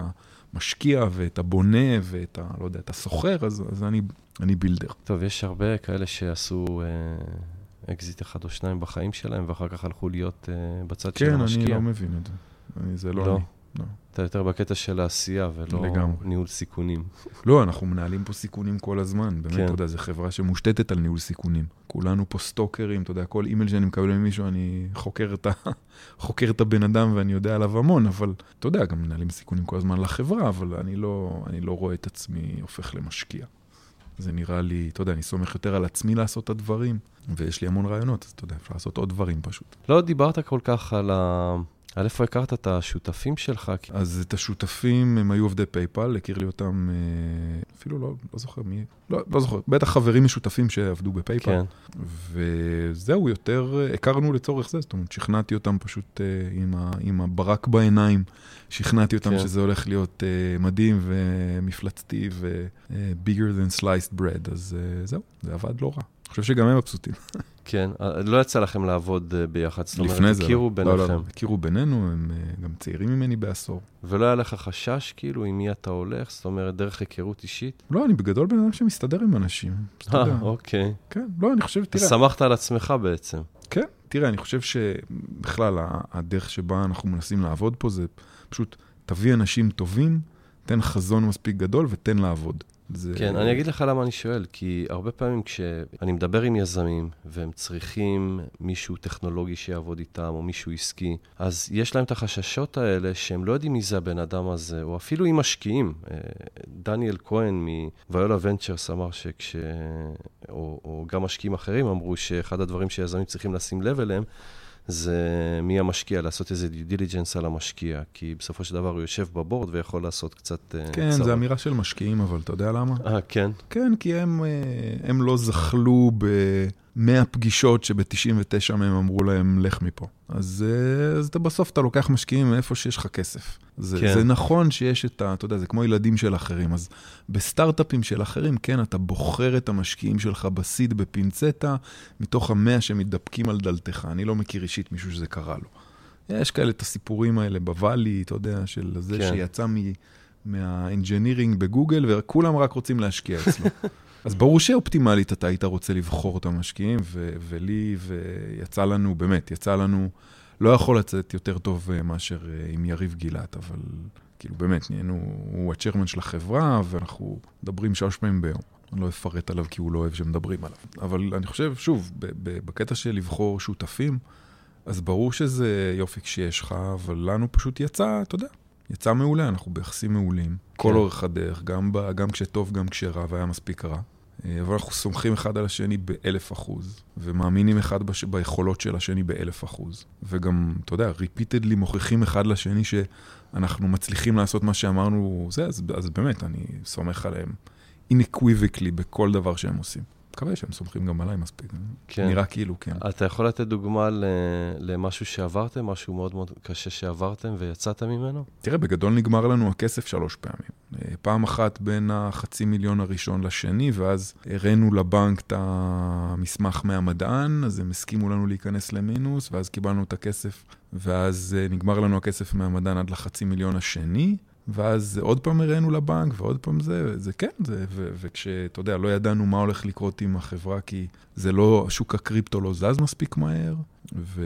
המשקיע ואת הבונה ואת ה... לא יודע, את הסוחר, אז, אז אני, אני builder. טוב, יש הרבה כאלה שעשו אה, אקזיט אחד או שניים בחיים שלהם, ואחר כך הלכו להיות אה, בצד של כן, המשקיע. אני לא מבין את זה. אני, זה לא, לא. אני. לא. אתה יותר בקטע של העשייה ולא לגמרי. ניהול סיכונים. לא, אנחנו מנהלים פה סיכונים כל הזמן. באמת, כן. אתה יודע, זו חברה שמושתתת על ניהול סיכונים. כולנו פה stalker ים, אתה יודע, כל אימייל שאני מקבל ממישהו, אני חוקר את, ה... חוקר את הבן אדם ואני יודע עליו המון, אבל אתה יודע, גם מנהלים סיכונים כל הזמן לחברה, אבל אני לא, אני לא רואה את עצמי הופך למשקיע. זה נראה לי, אתה יודע, אני סומך יותר על עצמי לעשות את הדברים, ויש לי המון רעיונות, אז אתה יודע, אפשר לעשות עוד דברים פשוט. לא דיברת כל כך על ה... על איפה הכרת את השותפים שלך? אז את השותפים, הם היו עובדי PayPal, הכיר לי אותם, אה, אפילו לא, לא זוכר מי, לא, לא זוכר, בטח חברים משותפים שעבדו ב PayPal. כן. וזהו, יותר, הכרנו לצורך זה, זאת אומרת, שכנעתי אותם פשוט אה, עם, ה, עם הברק בעיניים, שכנעתי אותם כן. שזה הולך להיות אה, מדהים ומפלצתי ו-bigger than sliced bread, אז זהו, זה עבד לא רע. אני חושב שגם הם מבסוטים. כן, אה, לא יצא לכם לעבוד אה, ביחד, זאת אומרת, הכירו ביניכם. לא, לא, הכירו בינינו, הם אה, גם צעירים ממני בעשור. ולא היה לך חשש, כאילו, עם מי אתה הולך? זאת אומרת, דרך היכרות אישית? לא, אני בגדול בן אדם שמסתדר עם אנשים. אה, אוקיי. כן, לא, אני חושב, תראה... שמחת על עצמך בעצם. כן, תראה, אני חושב שבכלל, הדרך שבה אנחנו מנסים לעבוד פה זה פשוט, תביא אנשים טובים, תן חזון מספיק גדול ותן לעבוד. זה... כן, אני אגיד לך למה אני שואל, כי הרבה פעמים כשאני מדבר עם יזמים, והם צריכים מישהו טכנולוגי שיעבוד איתם, או מישהו עסקי, אז יש להם את החששות האלה שהם לא יודעים מי זה הבן אדם הזה, או אפילו עם משקיעים. אה, דניאל כהן מוויולה ונצ'רס אמר שכש... או, או גם משקיעים אחרים אמרו שאחד הדברים שיזמים צריכים לשים לב אליהם, זה מי המשקיע, לעשות איזה דיו דיליג'נס על המשקיע, כי בסופו של דבר הוא יושב בבורד ויכול לעשות קצת אה, כן, צרות. זו אמירה של משקיעים, אבל אתה יודע למה? אה, כן? כן, כי הם, אה, הם לא זכלו ב... 100 פגישות שב-99 מהם אמרו להם, לך מפה. אז, אה, אז אתה בסוף אתה לוקח משקיעים מאיפה שיש לך כסף. זה, כן. זה נכון שיש את ה... אתה יודע, זה כמו ילדים של אחרים. אז בסטארט-אפים של אחרים, כן, אתה בוחר את המשקיעים שלך בסיד בפינצטה, מתוך המאה שמתדפקים על דלתך. אני לא מכיר אישית מישהו שזה קרה לו. יש כאלה את הסיפורים האלה בוואלי, אתה יודע, של זה כן. שיצא מ... מהאנג'ינירינג בגוגל, וכולם רק רוצים להשקיע אצלו. אז ברור שאופטימלית אתה היית רוצה לבחור את המשקיעים, ו- ולי, ויצא לנו, באמת, יצא לנו, לא יכול לצאת יותר טוב אה, מאשר אה, עם יריב גילת, אבל כאילו באמת, נהיינו, הוא הצ'רמן של החברה, ואנחנו מדברים שלוש פעמים ביום. אני לא אפרט עליו כי הוא לא אוהב שמדברים עליו. אבל אני חושב, שוב, בקטע של לבחור שותפים, אז ברור שזה יופי כשיש לך, אבל לנו פשוט יצא, אתה יודע, יצא מעולה, אנחנו ביחסים מעולים. כן. כל אורך הדרך, גם, ב, גם כשטוב, גם כשרע, והיה מספיק רע. אה, אבל אנחנו סומכים אחד על השני באלף אחוז, ומאמינים אחד בש... ביכולות של השני באלף אחוז. וגם, אתה יודע, ריפיטדלי מוכיחים אחד לשני שאנחנו מצליחים לעשות מה שאמרנו, זה, אז, אז באמת, אני סומך עליהם אינקוויביקלי בכל דבר שהם עושים. מקווה שהם סומכים גם עליי מספיק. כן. נראה כאילו, כן. אתה יכול לתת דוגמה למשהו שעברתם, משהו מאוד מאוד קשה שעברתם ויצאתם ממנו? תראה, בגדול נגמר לנו הכסף שלוש פעמים. אה, פעם אחת בין החצי מיליון הראשון לשני, ואז הראינו לבנק את המסמך מהמדען, אז הם הסכימו לנו להיכנס למינוס, ואז קיבלנו את הכסף, ואז אה, נגמר לנו הכסף מהמדען עד לחצי מיליון השני. ואז עוד פעם הראינו לבנק, ועוד פעם זה, זה כן, זה, ו, וכשאתה יודע, לא ידענו מה הולך לקרות עם החברה, כי זה לא, שוק הקריפטו לא זז מספיק מהר, ו,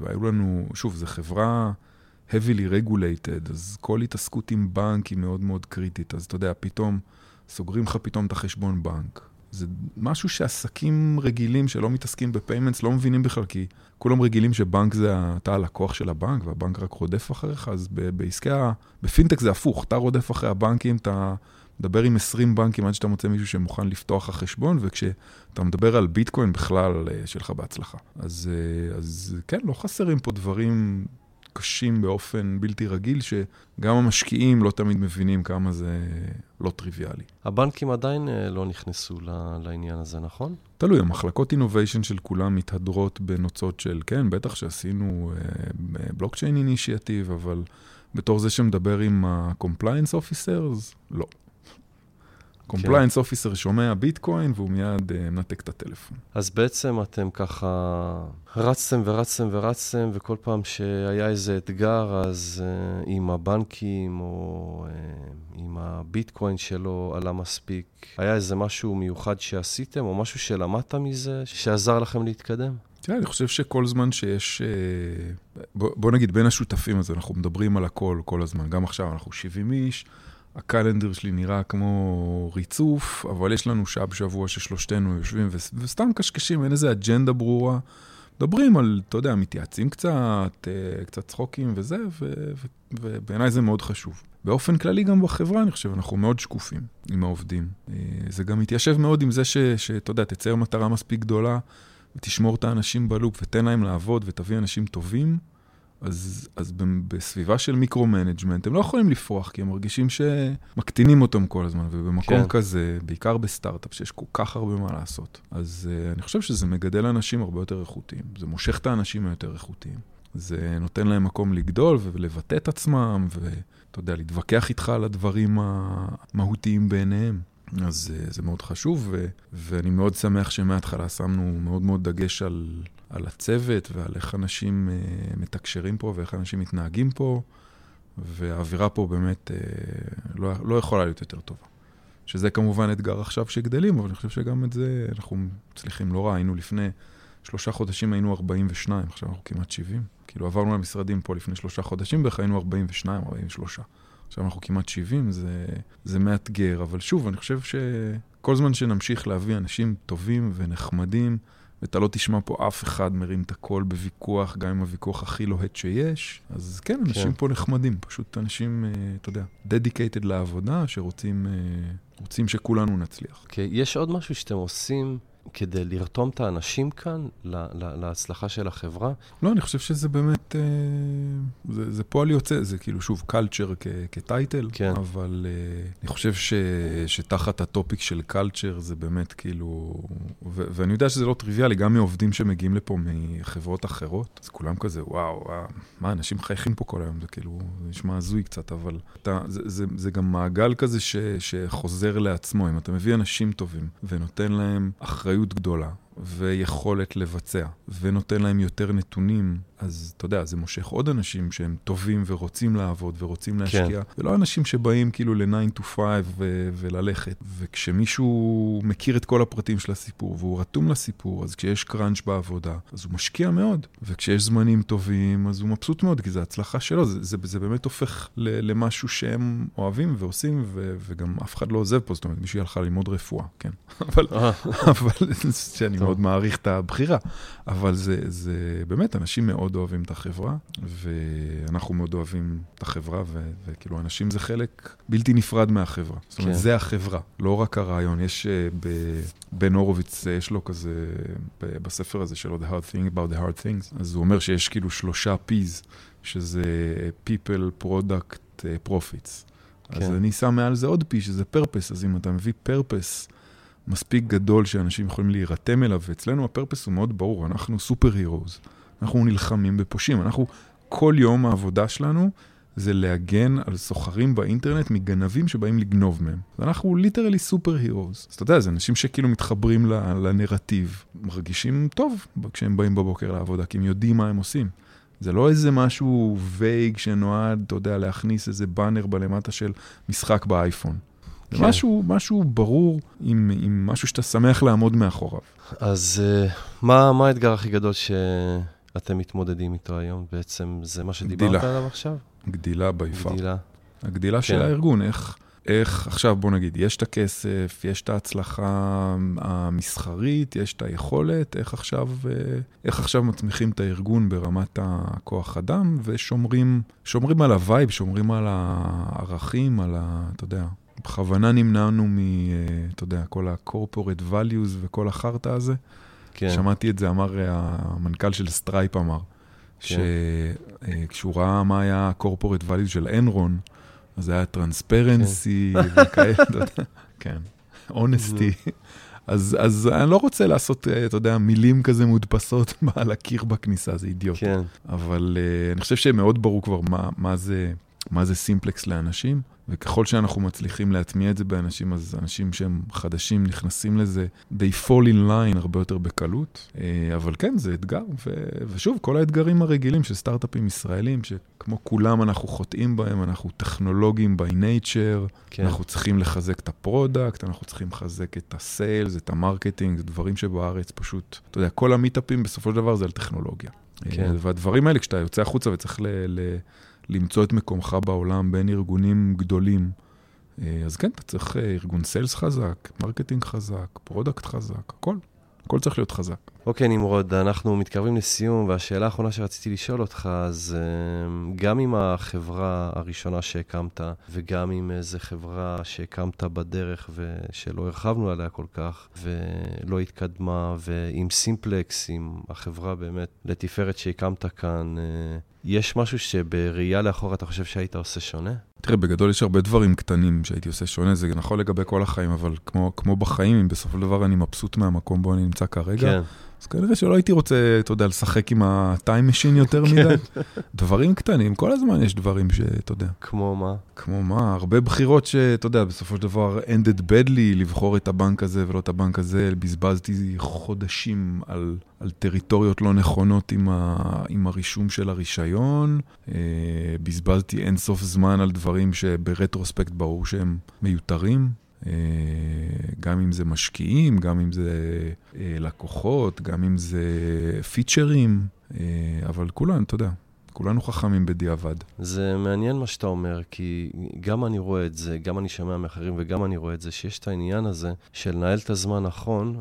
והיו לנו, שוב, זו חברה heavily regulated, אז כל התעסקות עם בנק היא מאוד מאוד קריטית, אז אתה יודע, פתאום סוגרים לך פתאום את החשבון בנק. זה משהו שעסקים רגילים שלא מתעסקים ב payments לא מבינים בכלל, כי כולם רגילים שבנק זה, אתה הלקוח של הבנק והבנק רק רודף אחריך, אז בעסקי ה... בפינטק זה הפוך, אתה רודף אחרי הבנקים, אתה מדבר עם 20 בנקים עד שאתה מוצא מישהו שמוכן לפתוח לך חשבון, וכשאתה מדבר על ביטקוין בכלל, אה, שלך בהצלחה. אז, אה, אז כן, לא חסרים פה דברים קשים באופן בלתי רגיל, שגם המשקיעים לא תמיד מבינים כמה זה לא טריוויאלי. הבנקים עדיין אה, לא נכנסו לעניין הזה, נכון? תלוי, המחלקות אינוביישן של כולם מתהדרות בנוצות של, כן, בטח שעשינו בלוקצ'יין uh, initiative, אבל בתור זה שמדבר עם ה-compliance officers, לא. compliance officer. שומע ביטקוין והוא מיד uh, מנתק את הטלפון. אז בעצם אתם ככה רצתם ורצתם ורצתם, וכל פעם שהיה איזה אתגר, אז uh, עם הבנקים או uh, עם הביטקוין שלו עלה מספיק, היה איזה משהו מיוחד שעשיתם, או משהו שלמדת מזה, שעזר לכם להתקדם? תראה, אני חושב שכל זמן שיש, בוא, בוא נגיד בין השותפים הזה, אנחנו מדברים על הכל כל הזמן. גם עכשיו אנחנו 70 איש, הקלנדר שלי נראה כמו ריצוף, אבל יש לנו שעה בשבוע ששלושתנו יושבים וסתם קשקשים, אין איזה אג'נדה ברורה. מדברים על, אתה יודע, מתייעצים קצת, אה, קצת צחוקים וזה, ובעיניי זה מאוד חשוב. באופן כללי גם בחברה, אני חושב, אנחנו מאוד שקופים עם העובדים. אה, זה גם מתיישב מאוד עם זה שאתה יודע, תצייר מטרה מספיק גדולה, ותשמור את האנשים ב loop, ותן להם לעבוד, ותביא אנשים טובים. אז, אז בסביבה של micro-management, הם לא יכולים לפרוח, כי הם מרגישים שמקטינים אותם כל הזמן, ובמקום כן. כזה, בעיקר בסטארט-אפ, שיש כל כך הרבה מה לעשות. אז uh, אני חושב שזה מגדל אנשים הרבה יותר איכותיים, זה מושך את האנשים היותר איכותיים. זה נותן להם מקום לגדול ולבטא את עצמם, ואתה יודע, להתווכח איתך על הדברים המהותיים בעיניהם. אז uh, זה מאוד חשוב, ו- ואני מאוד שמח שמההתחלה שמנו מאוד מאוד דגש על, על הצוות ועל איך אנשים uh, מתקשרים פה ואיך אנשים מתנהגים פה, והאווירה פה באמת uh, לא, לא יכולה להיות יותר טובה. שזה כמובן אתגר עכשיו שגדלים, אבל אני חושב שגם את זה אנחנו מצליחים לא רע. היינו לפני שלושה חודשים היינו 42, עכשיו אנחנו כמעט 70. כאילו עברנו למשרדים פה לפני שלושה חודשים, בערך היינו 42, 43. עכשיו אנחנו כמעט 70, זה, זה מאתגר, אבל שוב, אני חושב שכל זמן שנמשיך להביא אנשים טובים ונחמדים, ואתה לא תשמע פה אף אחד מרים את הקול בוויכוח, גם אם הוויכוח הכי לוהט שיש, אז כן, אנשים כן. פה נחמדים, פשוט אנשים, אה, אתה יודע, dedicated לעבודה, שרוצים אה, שכולנו נצליח. Okay, אוקיי, יש עוד משהו שאתם עושים כדי לרתום את האנשים כאן להצלחה של החברה? לא, אני חושב שזה באמת, אה, זה, זה פועל יוצא, זה כאילו, שוב, קלצ'ר כטייטל, כן. אבל אה, אני חושב ש, שתחת הטופיק של קלצ'ר זה באמת כאילו, ו, ואני יודע שזה לא טריוויאלי, גם מעובדים שמגיעים לפה מחברות אחרות, אז כולם כזה, וואו, וואו מה, אנשים מחייכים פה כל היום, זה כאילו, זה נשמע הזוי קצת, אבל אתה, זה, זה, זה גם מעגל כזה ש, שחוזר לעצמו, אם אתה מביא אנשים טובים ונותן להם אחריות. אחריות גדולה ויכולת לבצע, ונותן להם יותר נתונים, אז אתה יודע, זה מושך עוד אנשים שהם טובים ורוצים לעבוד ורוצים להשקיע, כן. ולא אנשים שבאים כאילו ל-9 to 5 ו- וללכת. וכשמישהו מכיר את כל הפרטים של הסיפור והוא רתום לסיפור, אז כשיש קראנץ' בעבודה, אז הוא משקיע מאוד, וכשיש זמנים טובים, אז הוא מבסוט מאוד, כי זו הצלחה שלו, זה, זה, זה באמת הופך ל- למשהו שהם אוהבים ועושים, ו- וגם אף אחד לא עוזב פה, זאת אומרת, מישהו הלכה ללמוד רפואה, כן. אבל, אה. אבל שאני מאוד מעריך את הבחירה, אבל זה, זה באמת, אנשים מאוד אוהבים את החברה, ואנחנו מאוד אוהבים את החברה, ו, וכאילו, אנשים זה חלק בלתי נפרד מהחברה. זאת אומרת, כן. זה החברה, לא רק הרעיון. יש, uh, בן הורוביץ, יש לו כזה, בספר הזה שלו, The Hard Thing About the Hard Things, אז הוא אומר שיש כאילו שלושה P's, שזה People, Product, Profits. כן. אז אני שם מעל זה עוד P, שזה Purpose, אז אם אתה מביא Purpose, מספיק גדול שאנשים יכולים להירתם אליו, ואצלנו ה purpose הוא מאוד ברור, אנחנו super heroes. אנחנו נלחמים בפושעים, אנחנו, כל יום העבודה שלנו זה להגן על סוחרים באינטרנט מגנבים שבאים לגנוב מהם. ואנחנו literally super heroes. אז אתה יודע, זה אנשים שכאילו מתחברים לנרטיב, מרגישים טוב כשהם באים בבוקר לעבודה, כי הם יודעים מה הם עושים. זה לא איזה משהו וייג שנועד, אתה יודע, להכניס איזה באנר בלמטה של משחק באייפון. זה כן. משהו, משהו ברור עם, עם משהו שאתה שמח לעמוד מאחוריו. אז uh, מה, מה האתגר הכי גדול שאתם מתמודדים איתו היום? בעצם זה מה שדיברת גדילה. עליו עכשיו? גדילה ביפר. גדילה. הגדילה כן. של הארגון, איך, איך, עכשיו בוא נגיד, יש את הכסף, יש את ההצלחה המסחרית, יש את היכולת, איך עכשיו, אה, איך עכשיו מצמיחים את הארגון ברמת הכוח אדם, ושומרים על ה vibe, שומרים על הערכים, על ה... אתה יודע, בכוונה נמנענו מ... אה, אתה יודע, כל ה-corporate values וכל החרטא הזה. כן. שמעתי את זה, אמר אה, המנכ"ל של סטרייפ אמר, כן. שכשהוא אה, ראה מה היה ה-corporate values של אנרון, אז היה transparency כן. וכאלה, אתה יודע, כן, אונסטי. אז, אז אני לא רוצה לעשות, אתה יודע, מילים כזה מודפסות על הקיר בכניסה, זה אידיוטי. כן. אבל אה, אני חושב שמאוד ברור כבר מה, מה, זה, מה זה סימפלקס לאנשים. וככל שאנחנו מצליחים להטמיע את זה באנשים, אז אנשים שהם חדשים נכנסים לזה, they fall in line הרבה יותר בקלות. אה, אבל כן, זה אתגר, ו- ושוב, כל האתגרים הרגילים של סטארט-אפים ישראלים, שכמו כולם אנחנו חוטאים בהם, אנחנו טכנולוגים by nature, כן. אנחנו צריכים לחזק את ה product, אנחנו צריכים לחזק את ה sales, את ה marketing, זה דברים שבארץ פשוט, אתה יודע, כל המיטאפים בסופו של דבר זה על טכנולוגיה. כן. אה, והדברים האלה, כשאתה יוצא החוצה וצריך ל... ל- למצוא את מקומך בעולם בין ארגונים גדולים אה, אז כן, אתה צריך אה, ארגון sales חזק, marketing חזק, product חזק, הכל. הכל צריך להיות חזק. אוקיי, נמרוד, אנחנו מתקרבים לסיום, והשאלה האחרונה שרציתי לשאול אותך, אז גם עם החברה הראשונה שהקמת, וגם עם איזה חברה שהקמת בדרך ושלא הרחבנו עליה כל כך, ולא התקדמה, ועם סימפלקס, עם החברה באמת לתפארת שהקמת כאן, יש משהו שבראייה לאחור אתה חושב שהיית עושה שונה? תראה, בגדול יש הרבה דברים קטנים שהייתי עושה שונה, זה נכון לגבי כל החיים, אבל כמו, כמו בחיים, אם בסופו של דבר אני מבסוט מהמקום בו אני נמצא כרגע, כן. אז כנראה שלא הייתי רוצה, אתה יודע, לשחק עם ה time machine יותר כן. מדי. דברים קטנים, כל הזמן יש דברים שאתה יודע. כמו מה? כמו מה, הרבה בחירות שאתה יודע, בסופו של דבר ended badly, לבחור את הבנק הזה ולא את הבנק הזה, בזבזתי חודשים על, על טריטוריות לא נכונות עם, ה, עם הרישום של הרישיון, אה, בזבזתי אינסוף זמן על דברים שברטרוספקט ברור שהם מיותרים. אה, גם אם זה משקיעים, גם אם זה אה, לקוחות, גם אם זה פיצ'רים, אה, אבל כולנו, אתה יודע, כולנו חכמים בדיעבד. זה מעניין מה שאתה אומר, כי גם אני רואה את זה, גם אני שומע מאחרים וגם אני רואה את זה, שיש את העניין הזה של לנהל את הזמן נכון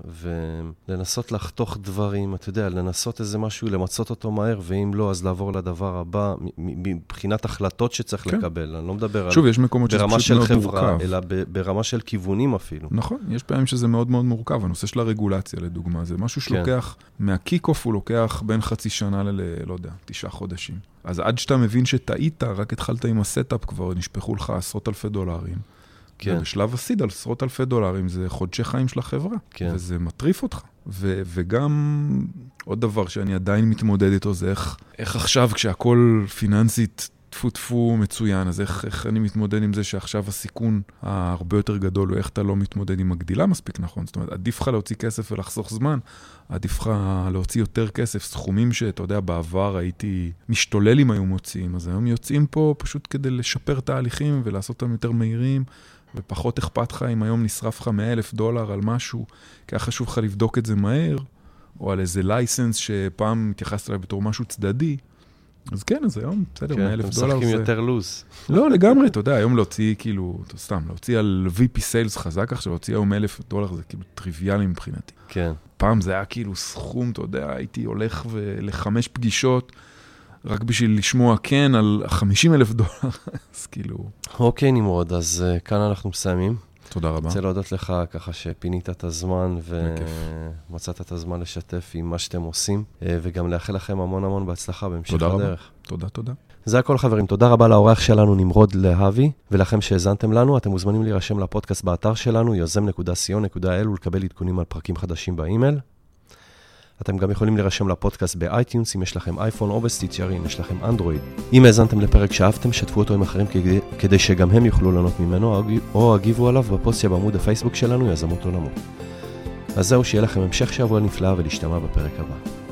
ולנסות לחתוך דברים, אתה יודע, לנסות איזה משהו, למצות אותו מהר, ואם לא, אז לעבור לדבר הבא, מבחינת החלטות שצריך כן. לקבל. אני לא מדבר שוב, על... יש מקומות שזה פשוט מאוד חברה, מורכב. אלא ברמה של כיוונים אפילו. נכון, יש פעמים שזה מאוד מאוד מורכב. הנושא של הרגולציה, לדוגמה, זה משהו כן. שלוקח, כן. מה kick-off הוא לוקח בין חצי שנה ל... לא יודע, תשעה חודשים. אז עד שאתה מבין שטעית, רק התחלת עם ה setup כבר, נשפכו לך עשרות אלפי דולרים. כן. ובשלב הסיד, על עשרות אלפי דולרים, זה חודשי חיים של החברה. כן. וזה מטריף אותך. ו- וגם עוד דבר שאני עדיין מתמודד איתו, זה איך, איך עכשיו, כשהכול פיננסית טפו טפו מצוין, אז איך, איך אני מתמודד עם זה שעכשיו הסיכון ההרבה יותר גדול הוא איך אתה לא מתמודד עם הגדילה מספיק נכון? זאת אומרת, עדיף לך להוציא כסף ולחסוך זמן, עדיף לך להוציא יותר כסף, סכומים שאתה יודע, בעבר הייתי משתולל אם היו מוציאים, אז היום יוצאים פה פשוט כדי לשפר תהליכים ולעשות אותם יותר מהירים. ופחות אכפת לך אם היום נשרף לך 100 אלף דולר על משהו, כי היה חשוב לך לבדוק את זה מהר, או על איזה לייסנס שפעם התייחסת אליו בתור משהו צדדי, אז כן, אז היום, בסדר, 100 אלף דולר זה... כן, אתם משחקים יותר לוז. לא, לגמרי, אתה יודע, היום להוציא כאילו, סתם, להוציא על VP Sales חזק עכשיו, להוציא היום 1,000 דולר זה כאילו טריוויאלי מבחינתי. כן. פעם זה היה כאילו סכום, אתה יודע, הייתי הולך לחמש פגישות, רק בשביל לשמוע כן על 50 אלף דולר, אז כאילו... אוקיי, נמרוד, אז uh, כאן אנחנו מסיימים. תודה רבה. רוצה להודות לך ככה שפינית את הזמן ומצאת את הזמן לשתף עם מה שאתם עושים, אה, וגם לאחל לכם המון המון בהצלחה בהמשך הדרך. תודה רבה. תודה, תודה. זה הכל חברים, תודה רבה לאורח שלנו נמרוד להבי, ולכם שהאזנתם לנו, אתם מוזמנים להירשם לפודקאסט באתר שלנו, יוזם.co.il ולקבל עדכונים על פרקים חדשים באימייל. אתם גם יכולים להירשם לפודקאסט ב iTunes, אם יש לכם אייפון או בסטיצ'ר, אם יש לכם אנדרואיד. אם האזנתם לפרק שאהבתם, שתפו אותו עם אחרים כדי, כדי שגם הם יוכלו ליהנות ממנו, או הגיבו עליו בפוסט בעמוד הפייסבוק שלנו, יזמות עולמות. אז זהו, שיהיה לכם המשך שבוע נפלא ולהשתמע בפרק הבא.